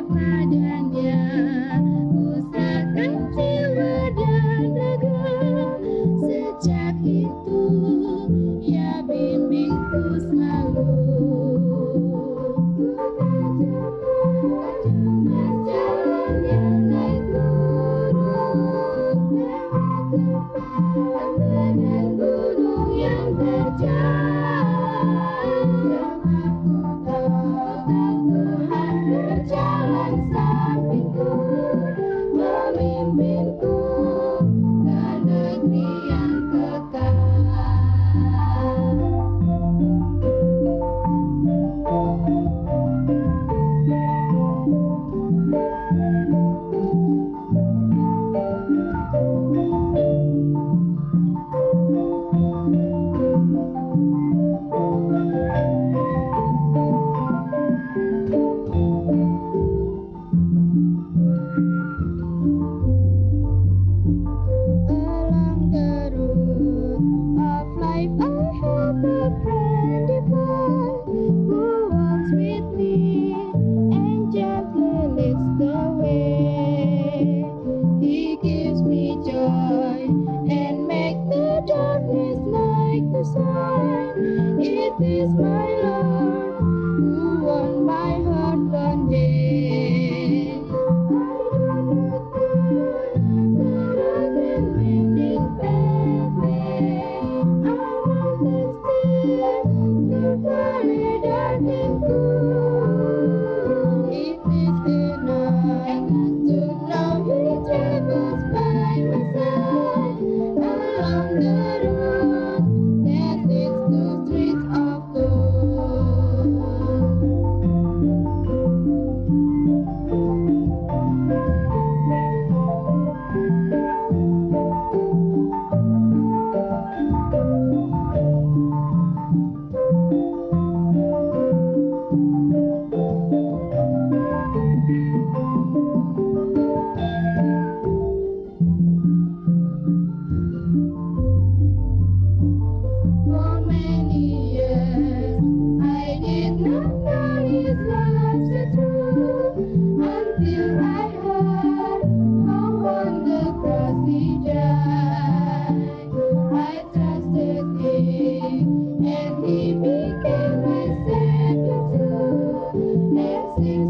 Kepadanya is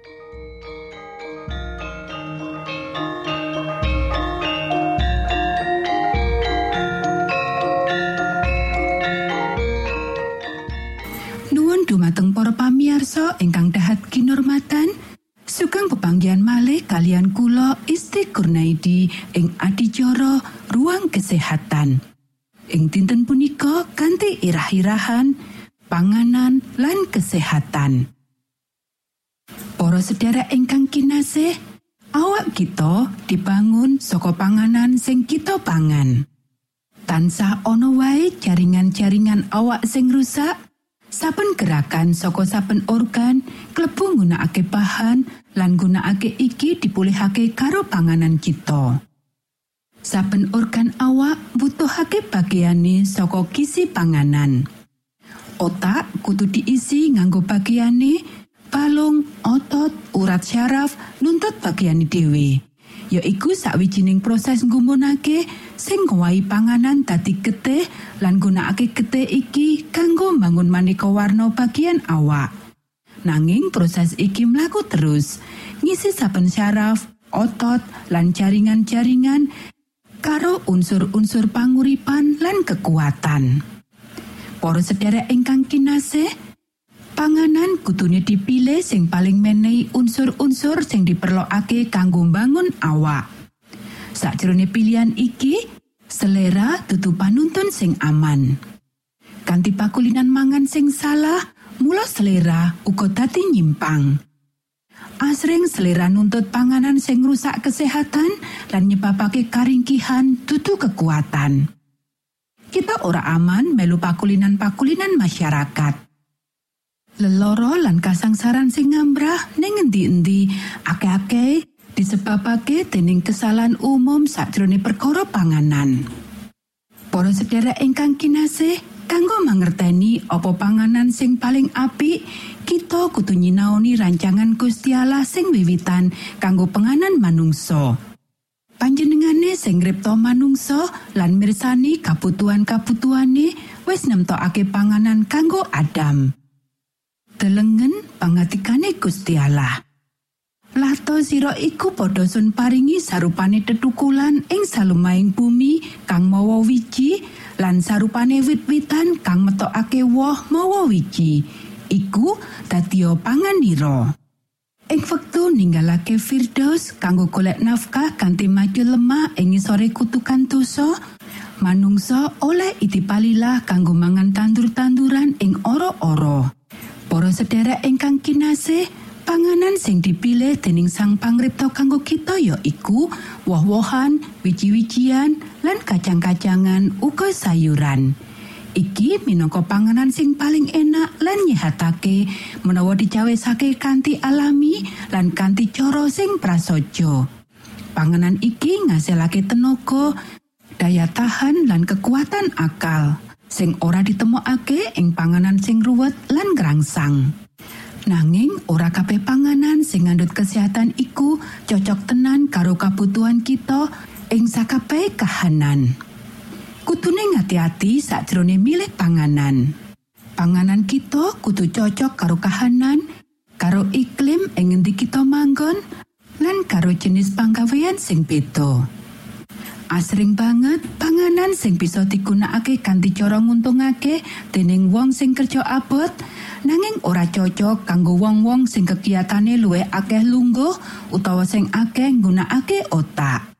Dumateng para pamiarsa ingkang dahat kinormatan, sugeng pepanggihan malih kalian kula Isti Kurnaidi ing adicara ruang kesehatan. Ing dinten punika kanthi irah-irahan panganan lan kesehatan. Para sedherek ingkang kinasih, awak kita dibangun saka panganan sing kita pangan. Tansah ana wae jaringan-jaringan awak sing rusak, saben gerakan saka saben organ klebu nggunakake bahan lan gunakake iki dipulihake karo panganan kita. Saben organ awak butuhake bagiane saka gizi panganan. Otak kudu diisi nganggo bagiane balung, otot, urat syaraf, nuntut bagiane dhewe. Yaiku sawijining proses nggumunake sing ngowahi panganan dadi getih lan gunakake getih iki kanggo mbangun maneka warna bagian awak. Nanging proses iki mlaku terus, ngisi saben syaraf, otot, lan jaringan-jaringan karo unsur-unsur panguripan lan kekuatan. Para sedherek ingkang kinasih, panganan kudune dipilih sing paling menehi unsur-unsur sing diperlokake kanggo mbangun awak. Sakjroning pilihan iki, selera dudu panuntun sing aman. Kanti pakulinan mangan sing salah, mula selera uga dadi nyimpang. Asring selera nuntut panganan sing rusak kesehatan lan nyebabake karingkihan dudu kekuatan. Kita ora aman melu pakulinan-pakulinan masyarakat. Leloro lan kasangsaran sing ngambrah ning endi-endi akeh-akeh disebabake dening kesalahan umum sakjroning perkara panganan. Para sedherek ingkang kinasih, kanggo mangerteni apa panganan sing paling apik, kita kudu nyinaoni rancangan Gusti Allah sing wiwitan kanggo penganan manungsa. Panjenengane sing ngripta manungsa lan mirsani kabutuhan-kabutuhane wis nemtokake panganan kanggo Adam. Delengen pangatikane Gusti Allah. Lato sira iku padha sun paringi sarupane tetukulan ing salumahing bumi kang mawa wiji lan sarupane wit-witan kang metokake woh mawa wiji. Iku dadi panganira. Ing wektu ninggalake Firdaus kanggo golek nafkah kanthi maju lemah ing ngisore kutukan dosa, manungsa oleh itipalilah kanggo mangan tandur-tanduran ing ora-ora. Para sedherek ingkang kinasih, panganan sing dipilih dening Sang Pangripta kanggo kita ya iku woh-wohan, wiji-wijian, lan kacang-kacangan uga sayuran. Iki minangka panganan sing paling enak lan nyehatake menawa dicawesake kanthi alami lan kanthi cara sing prasaja. Panganan iki ngasilake tenaga, daya tahan lan kekuatan akal sing ora ditemokake ing panganan sing ruwet lan ngerangsang. Nanging ora kabeh panganan sing ngandhut kesehatan iku cocok tenan karo kabutuhan kita ing sakabeh kahanan. Kutune ngati-ati sakjroning milih panganan. Panganan kita kudu cocok karo kahanan, karo iklim ing kita manggon, lan karo jenis panggawean sing beda. Asring banget panganan sing bisa digunakake kanthi cara nguntungake dening wong sing kerja abot nanging ora cocok kanggo wong-wong sing kegiatane luwih akeh lungguh utawa sing akeh nggunakake otak.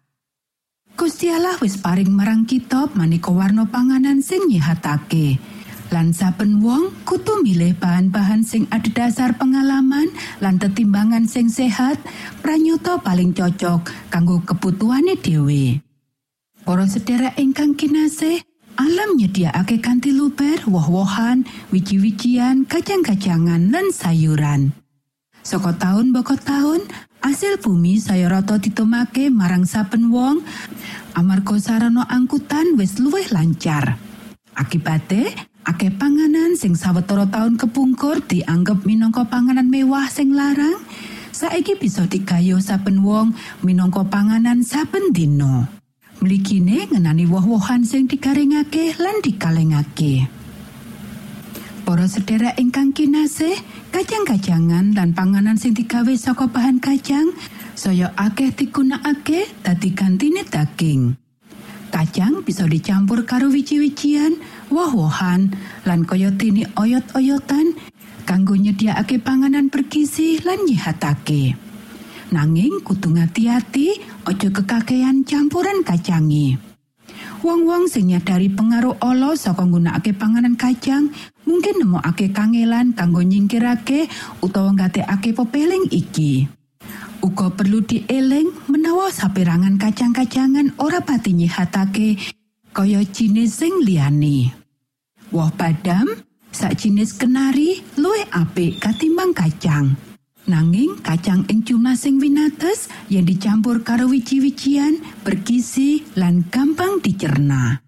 Gusti Allah wis paring marang kita maneka warna panganan sing nyihatake. Lan saben wong kudu milih bahan-bahan sing adhedhasar pengalaman lan tetimbangan sing sehat pranyata paling cocok kanggo kebutuhane dhewe. Para sedherek ingkang kinasih, alam nyediakake kanthi luber woh-wohan, wiji-wijian, kacang-kacangan lan sayuran. Saka taun boko taun, asil bumi saya rata ditomake marang saben wong amarga sarana angkutan wis luwih lancar. Akibate, akeh panganan sing sawetara taun kepungkur dianggep minangka panganan mewah sing larang, saiki bisa digayo saben wong minangka panganan saben dina. Mligine ngenani woh-wohan sing digaringake lan dikalengake. Para sedherek ingkang kinasih, kacang-kacangan lan panganan sing digawe saka bahan kacang saya akeh digunakake dadi gantine daging. Kacang bisa dicampur karo wiji-wijian, woh-wohan, lan kaya dene oyot-oyotan kanggo nyediakake panganan bergizi lan nyihatake. Nanging kudu ngati-ati aja kekakean campuran kacange. Wong-wong sing nyadari pengaruh ala saka nggunakake panganan kacang mungkin nemokake kangelan kanggo nyingkirake utawa nggatekake pepeling iki. Uga perlu dieling menawa saperangan kacang-kacangan ora pati nyihatake kaya jinis sing liyane. Woh badam, sak jinis kenari luwih apik katimbang kacang. Nanging kacang jumlah sing winates yang dicampur karo wiji-wijian, bergizi lan gampang dicerna.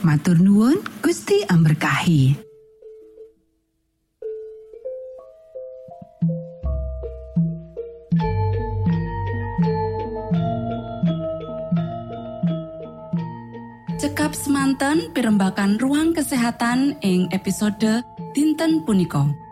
Matur nuwun, Gusti amberkahi. Cekap semanten pimbakan ruang kesehatan ing episode dinten punika.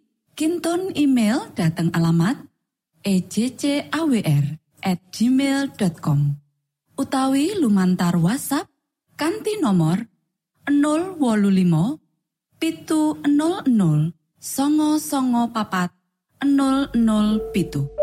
kinton email dateng alamat ejcawr at gmail.com utawi lumantar WhatsApp kanti nomor 025 pitu 00 songo songo papat 00 pitu.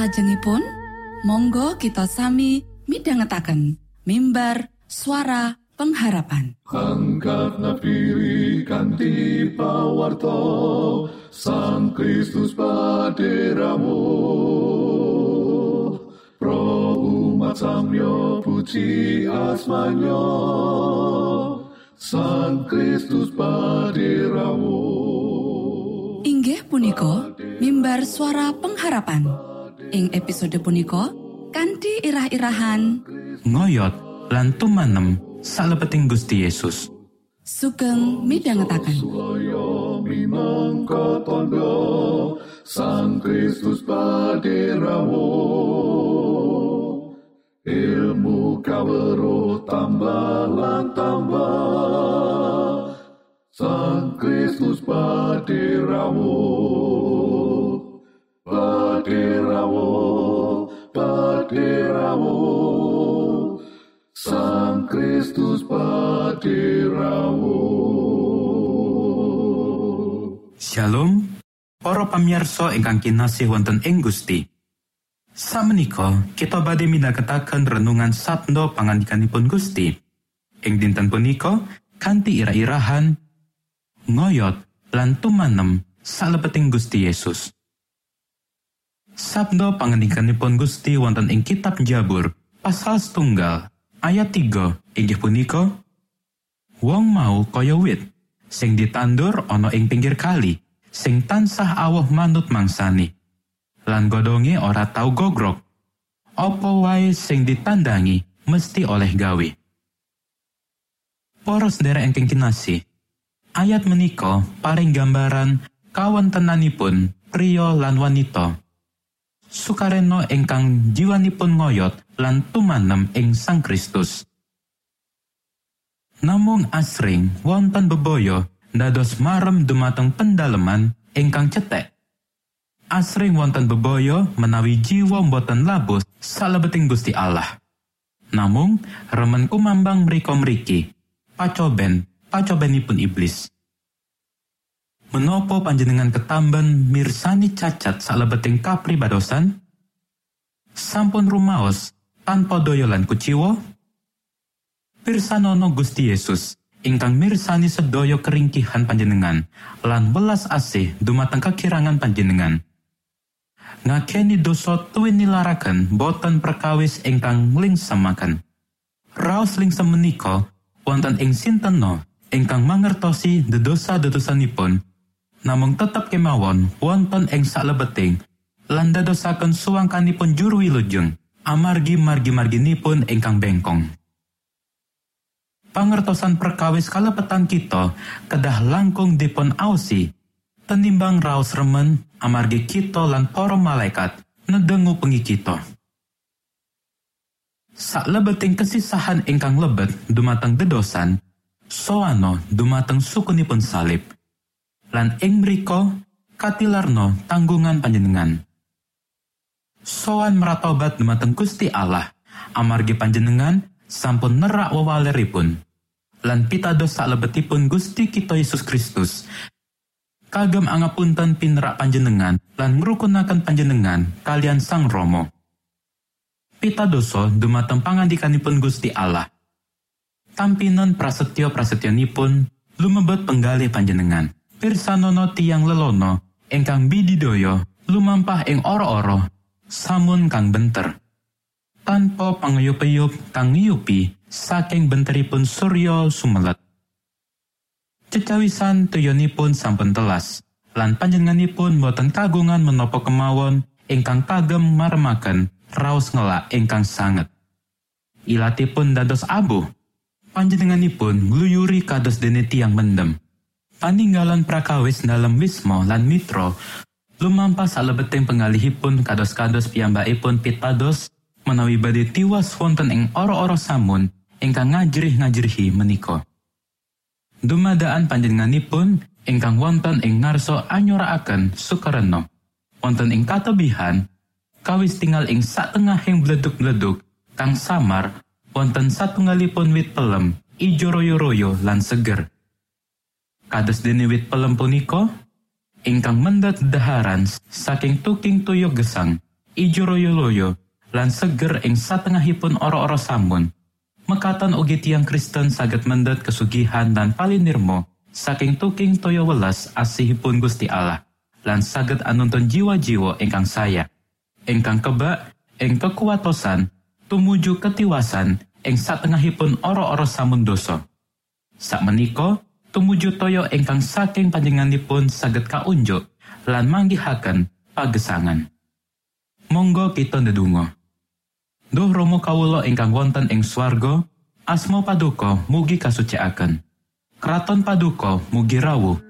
Saklajengipun, monggo kita sami midhangetaken mimbar suara pengharapan. Angkatna diri kanthi pawarto Sang Kristus paderamu Pro umat samyo puji asmanyo Sang Kristus paderamu Inggih punika mimbar suara pengharapan. Ing episode punika kanthi irah-irahan. Ngoyot lan tumanem salebeting Gusti Yesus. sugeng minangka tondo Sang Kristus paderamu Ilmu kawero tambah tambah Sang Kristus paderamu Sang Kristus paderamu Shalom, para pamirsa ingkang kinasih wonten ing Gusti. Samenika kita badhe midhangetaken renungan sabda pangandikanipun Gusti. Ing dinten punika kanthi ira-irahan ngoyot lan tumanem salebeting Gusti Yesus. Sabda pangandikanipun Gusti wonten ing kitab Jabur pasal setunggal ayat 3 inggih punika Wong mau kaya wit sing ditandur ana ing pinggir kali sing tansah awuh manut mangsani lan godhonge ora tau gogrok apa wae sing ditandangi mesti oleh gawe? Poros derek engking kinasih ayat menika paring gambaran kawontenanipun pria lan wanita. Sukareno ingkang jiwanipun ngoyot lan tumanem ing Sang Kristus Namung asring wonten bebaya dados marem dumateng pendaleman ingkang cetek. Asring wonten bebaya menawi jiwa boten labus salebeting Gusti Allah. Namung remen kumambang mriko mriki, pacoben, pacobenipun iblis. Menopo panjenengan ketamben mirsani cacat salebeting kapribadosan? Sampun rumaos tanpa doyolan kuciwa? Pirsanono Gusti Yesus ingkang mirsani sedaya keringkihan panjenengan lan welas asih dumateng kekirangan panjenengan. Ngakeni dosa tuwin nilaraken boten perkawis ingkang lingsemaken. Raos lingsem menika wonten ing sinteno ingkang mangertosi dedosa-dedosanipun namung tetep kemawon wonten ing salebeting lan dadosaken suwangkanipun juru wilujeng amargi margi-marginipun ingkang bengkong. pangertosan perkawis kalepetan kita kedah langkung dipun ausi tenimbang raos remen amargi kita lan para malaikat nedengu pengi kita. Saklebeting kesisahan ingkang lebet dumateng dedosan soano dumateng sukunipun salib. Lan ing mriko katilarno tanggungan panjenengan soan meratobat dumateng Gusti Allah. Amargi panjenengan sampun nerak wewaleripun. Lan pitados salebetipun Gusti kita Yesus Kristus. Kagem angapunten pinerak panjenengan lan ngrukunaken panjenengan kalian Sang Romo pitadoso dumateng pangandikanipun Gusti Allah. Tampinan prasetyo prasetyanipun lumebet penggalih panjenengan. Pirsanono tiang lelono ingkang bididoyo lumampah ing oro-oro samun kang benter tanpa pangayup-ayup kang ngiyupi saking benteripun Surya sumelet. Cecawisan tuyonipun sampun telas, lan panjenenganipun boten kagungan menopo kemawon ingkang kagem maremaken raos ngelak ingkang sanget. Ilatipun dados abuh, panjenenganipun gluyuri kados dene tiang mendem. Paninggalan prakawis dalam wismo lan mitro lumampah salebeting penggalihipun kados-kados piyambakipun pitados menawi badhe tiwas wonten ing ora-ora samun ingkang ngajrih-ngajrihi menika. Dumadaan panjenenganipun ingkang wonten ing ngarsa anyorakaken sukareno. Wonten ing katebihan kawis tinggal ing satengahing bleduk-bleduk kang samar wonten satunggalipun wit pelem ijo royo-royo lan seger. Kados dene wit pelem punika ingkang mendat daharan saking tuking tuyok gesang ijo loyo-loyo, lan seger ing satengahipun ora-ora sampun. Mekaten ugi tiang Kristen saged mendhet kesugihan dan palinirmo saking tuking toyo welas asihipun Gusti Allah lan saged anuntun jiwa-jiwa ingkang saya ingkang kebak ing kekuatosan tumuju ketiwasan ing satengahipun ora-ora samun dosa sakmenika tumuju toyo ingkang saking panjenenganipun saged kaunjuk lan manggihaken pagesangan. Monggo kita ndedonga. Duh Romo kawulo ingkang wonten ing swarga asma paduka mugi kasucikaken. Kraton paduka mugi rawuh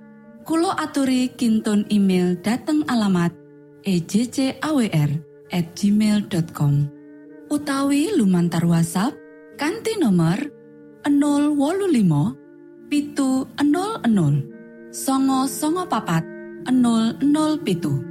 Kulo aturi kinton email dateng alamat ejcawr gmail.com utawi lumantar WhatsApp kanti nomor 025 pitu 00 songo songo papat 00 pitu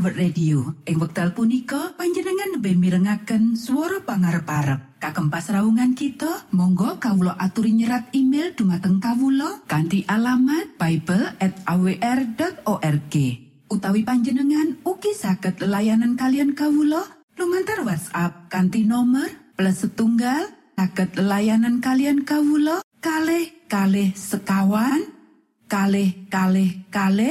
World Radio. Ing wekdal punika panjenengan lebih mirengaken suara pangarep kagem pasraungan kita monggo kawulo aturi nyerat email dumateng kawulo kanti alamat awr.org utawi panjenengan ugi saged layanan kalian kawulo lumantar WhatsApp kanti nomor plus setunggal saged layanan kalian kawulo kalih kalih sekawan kalih kalih kalih